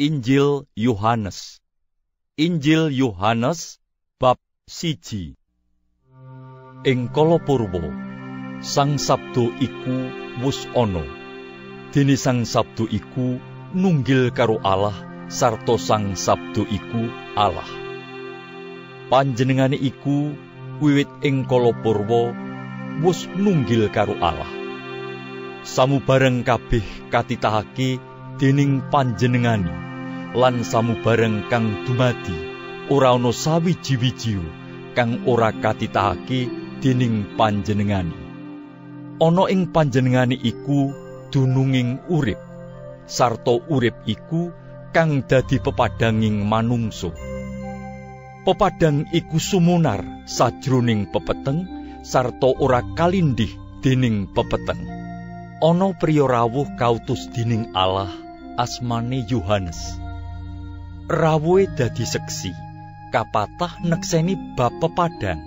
Injil Yohanes. Injil Yohanes bab siji. Ing kala purwa, Sang Sabdo iku wus ana. Dene Sang Sabdo iku nunggil karo Allah sarta Sang Sabdo iku Allah. Panjenengane iku wiwit ing kala purwa wus nunggil karo Allah. Samubareng kabeh katitahake dening panjenengani lan samubareng kang dumadi. Ora ana sawiji-wiji kang ora katitahake dening panjenengani. Ana ing panjenengani iku dununging urip. Sarta urip iku kang dadi pepadanging manungso pepadang iku sumunar sajroning pepeteng sarta ora kalindih dening pepeteng. Ana priya rawuh kautus dening Allah asmane Yohanes. Rawuhe dadi seksi, kapatah nekseni bab pepadang,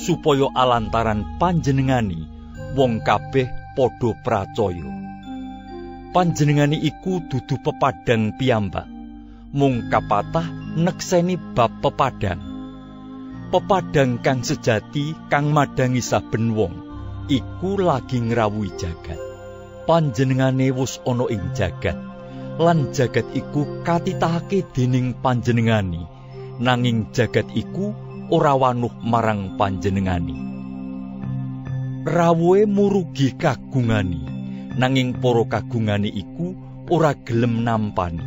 supaya alantaran panjenengani wong kabeh padha pracaya. Panjenengani iku dudu pepadang piyambak, mung kapatah nekseni bab pepadang. Pepadang kang sejati kang madangi saben wong iku lagi ngrawuhi jagat. Panjenengane wus ana ing jagat. Lan jagat iku katitahake dening panjenengani. Nanging jagat iku ora wanuh marang panjenengani. Rawuhe murugi kagungani. Nanging para kagungani iku ora gelem nampani.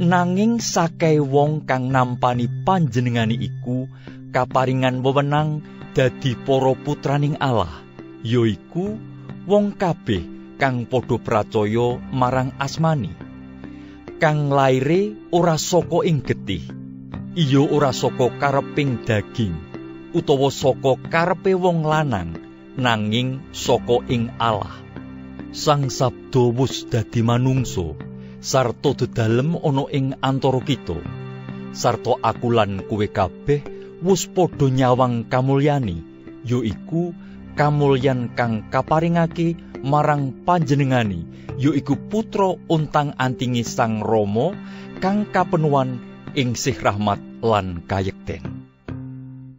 Nanging sakai wong kang nampani panjenengani iku kaparingan wewenang dadi para putraning Allah yaiku wong kabeh kang padha pracaya marang asmani. Kang laire ora saka ing getih. Iya ora saka kareping daging utawa saka karepe wong lanang nanging saka ing Allah. Sang sabdo wus dadi manungso sarta dedalem ana ing antara kita. Sarta aku lan kowe kabeh wus padha nyawang kamulyani yaiku kamulyan kang kaparingake marang panjenengani yaiku putra untang antingi sang Romo kang kapenuan ing sih rahmat lan kayekten.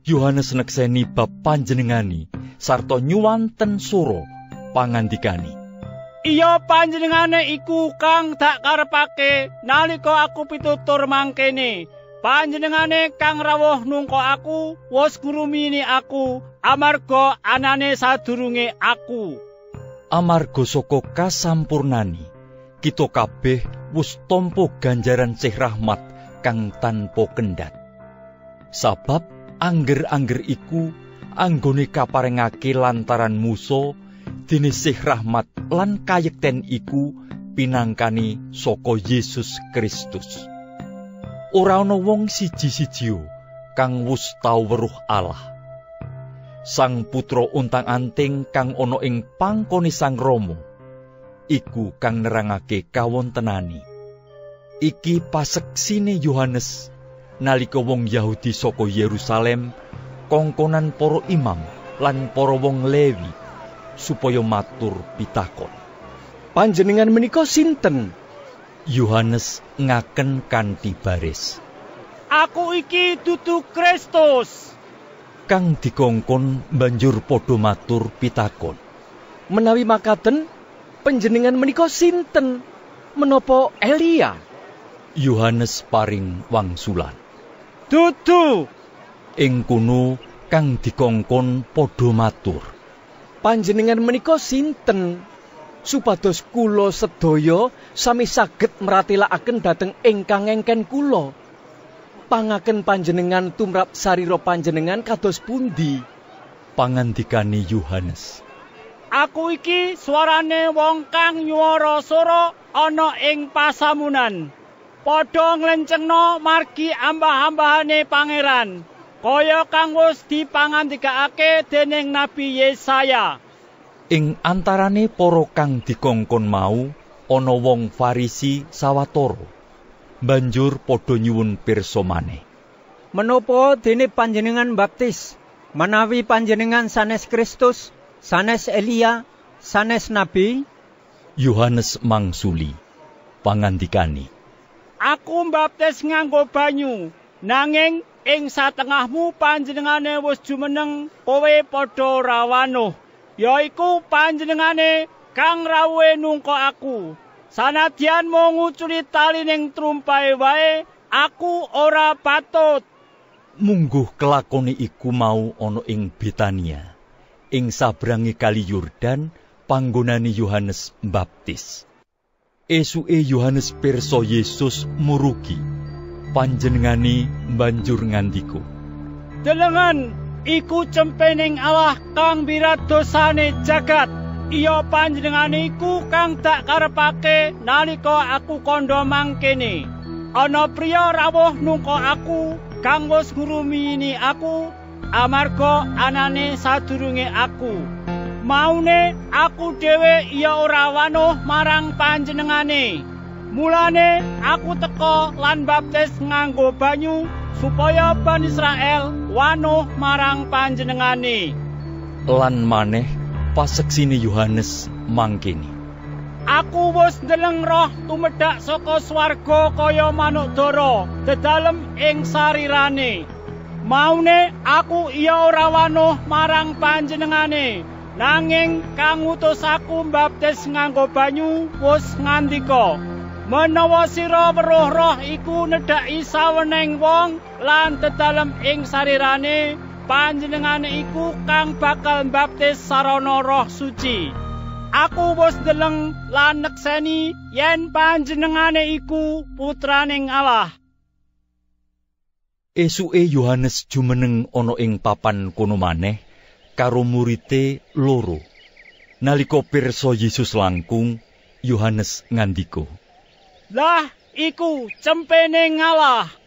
Yohanes nekseni bab panjenengani sarta nyuwanten suro pangandikani. Iya panjenengane iku kang tak karepake nalika aku pitutur mangkene. Panjenengane kang rawuh nungko aku wis ngurumini aku amarga anane sadurunge aku. Amarga saka kasampurnani. Kita kabeh wus tampa ganjaran sih rahmat kang tanpa kendhat sabab angger-angger iku anggone kaparingake lantaran muso dene sih rahmat lan kayekten iku pinangkani saka Yesus Kristus. Ora ana wong siji-siji kang wus tau weruh Allah sang putra untang anting kang ana ing pangkoni sang Rama iku kang nerangake kawontenani. Iki paseksine Yohanes nalika wong Yahudi saka Yerusalem kongkonan para imam lan para wong Lewi supaya matur pitakon. Panjenengan menika sinten? Yohanes ngaken kanthi baris. Aku iki dudu Kristus kang dikongkon banjur padha matur pitakon. Menawi makaten, panjenengan menika sinten? Menapa Elia? Yohanes paring wangsulan. Dudu. Ing kuno kang dikongkon padha matur. Panjenengan menika sinten? Supados kula sedaya sami saged meratelaken dhateng ingkang engken kula. Pangaken panjenengan tumrap sarira panjenengan kados pundi? Pangandikane Yohanes. Aku iki suarane wong kang nyuara soro ana ing pasamunan. Padha nglencengno margi ambah-ambahane pangeran kaya kang wis dipangandikake dening Nabi Yesaya. Ing antarane para kang dikongkon mau ana wong Farisi sawatara banjur padha nyuwun pirsa maneh. Menapa dene panjenengan baptis? Manawi panjenengan sanes Kristus, sanes Elia, sanes nabi? Yohanes mangsuli. pangandikani. Aku mbaptis nganggo banyu, nanging ing satengahmu panjenengane wis jumeneng kowe padha rawano. Yaiku panjenengane kang rawuhe nungko aku. Sanadyan mung nguculi tali ning trumpae wae, aku ora patut. Mungguh kelakone iku mau ana ing Betania, ing sabrangi kali Yordan, panggonane Yohanes Mbaptis. Esuke Yohanes pirsa Yesus murugi. Panjenengane banjur ngandika, Delengan iku cempening Allah kang birat dosane jagat. Iya panjenengane iku kang tak karepake nalika aku kandha mangkene. Ana priya rawuh nungko aku kang wis ngurumini aku amarga anane sadurunge aku. Maune aku dhewe ya ora wanuh marang panjenengane. Mulane aku teka lan baptis nganggo banyu supaya Ban Israel wanuh marang panjenengane. lan maneh paseksine Yohanes mangkene. Aku wis ndeleng roh tumedhak saka swarga kaya manuk dara dedalem ing sarirane. Maune aku iya ora wanuh marang panjenengane. Nanging kang utus aku mbaptis nganggo banyu wis ngandika. Menawa sira weruh roh iku nedhaki saweneng wong lan dedalem ing sarirane, panjenengane iku kang bakal mbaptis sarana roh suci. Aku wis ndeleng lan nekseni yen panjenengane iku putraning Allah. Esuke Yohanes jumeneng ana ing papan kono maneh karo murite loro. Nalika pirsa Yesus langkung, Yohanes ngandika, Lah iku cempene ngalah.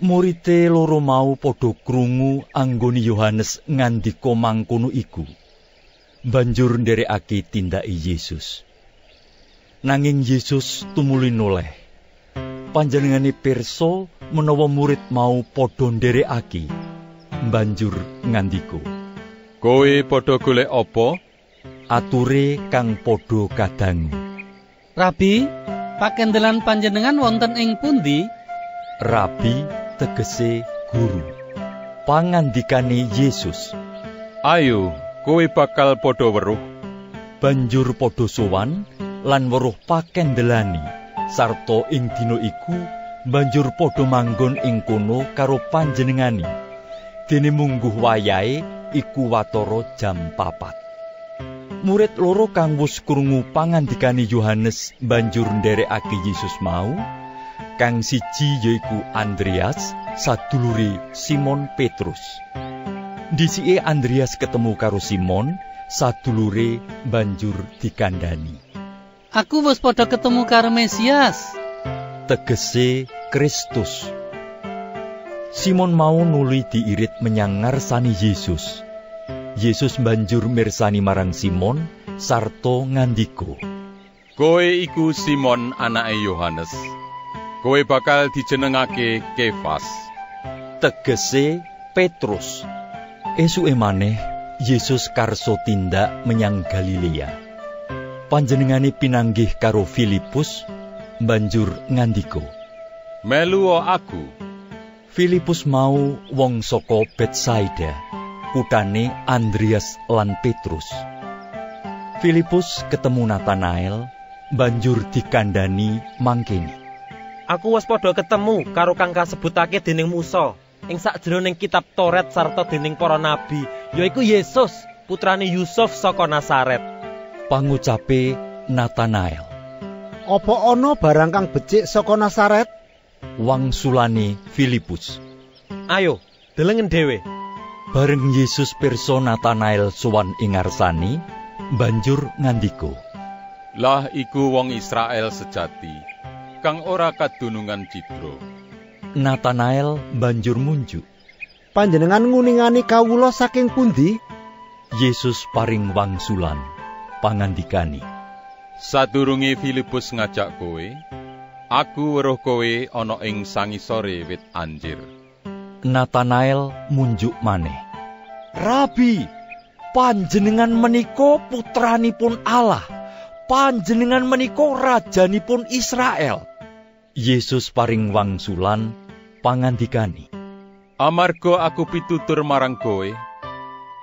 Murite loro mau padha krungu anggone Yohanes ngandika mangkono iku. Banjur nderekake tindake Yesus. Nanging Yesus tumuli noleh. Panjenengane pirsa menawa murid mau padha nderekake. Banjur ngandika, Kowe padha golek apa? ature kang padha kadangu. Rabi, pakendelan panjenengan wonten ing pundi? Rabi tegese guru. Pangandikane Yesus. Ayo, kowe bakal padha weruh. banjur padha sowan lan weruh pakendelani sarta ing dina iku banjur padha manggon ing kono karo panjenengani dene mungguh wayahe iku watara jam papat murid loro kang wis krungu pangandikane Yohanes banjur nderekake Yesus mau kang siji yaiku Andreas sadulure Simon Petrus Disike Andreas ketemu karo Simon sadulure banjur dikandani. Aku wis padha ketemu karo Mesias. Tegese Kristus. Simon mau nuli diirit menyang ngarsani Yesus. Yesus banjur mirsani marang Simon sarta ngandika, Kowe iku Simon anake Yohanes. Kowe bakal dijenengake Kefas. tegese Petrus. Esuke maneh Yesus karso tindak menyang Galilea. Panjenengane pinanggih karo Filipus banjur ngandika, Melu aku. Filipus mau wong saka Betsaida, kutane Andreas lan Petrus. Filipus ketemu Nathanael, banjur dikandani mangkene. Aku wis padha ketemu karo kang kasebutake dening Musa ing sakjroning kitab Toret sarta dening para nabi, yaiku Yesus, putrane Yusuf saka Nasaret. Pangucape Nathanael, Apa ana barang kang becik saka Nasaret? wangsulane Filipus. Ayo, delengen dhewe. Bareng Yesus pirsa Nathanael sowan ing ngarsane, banjur ngandika, Lah iku wong Israel sejati, kang ora kadunungan cidra. Nathanael banjur munjuk. Panjenengan nguningani kawula saking pundi? Yesus paring wangsulan, pangandikani. Sadurunge Filipus ngajak kowe, aku weruh kowe ana ing sangisore wit anjir. Nathanael munjuk maneh. Rabi, panjenengan menika putranipun Allah. panjenengan menika rajanipun Israel. Yesus paring wangsulan pangandikani. Amarga aku pitutur marang kowe,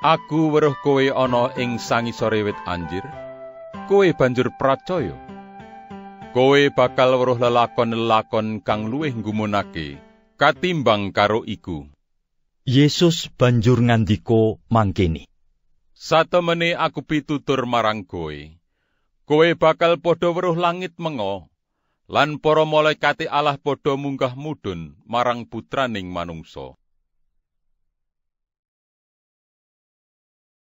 aku weruh kowe ana ing sangisore wit anjir, kowe banjur pracaya. Kowe bakal weruh lelakon-lelakon kang luwih nggumunake katimbang karo iku. Yesus banjur ngandika mangkene. Satemene aku pitutur marang kowe, kowe bakal padha weruh langit mengo, lan para malaikate Allah padha munggah mudhun marang putraning manungsa.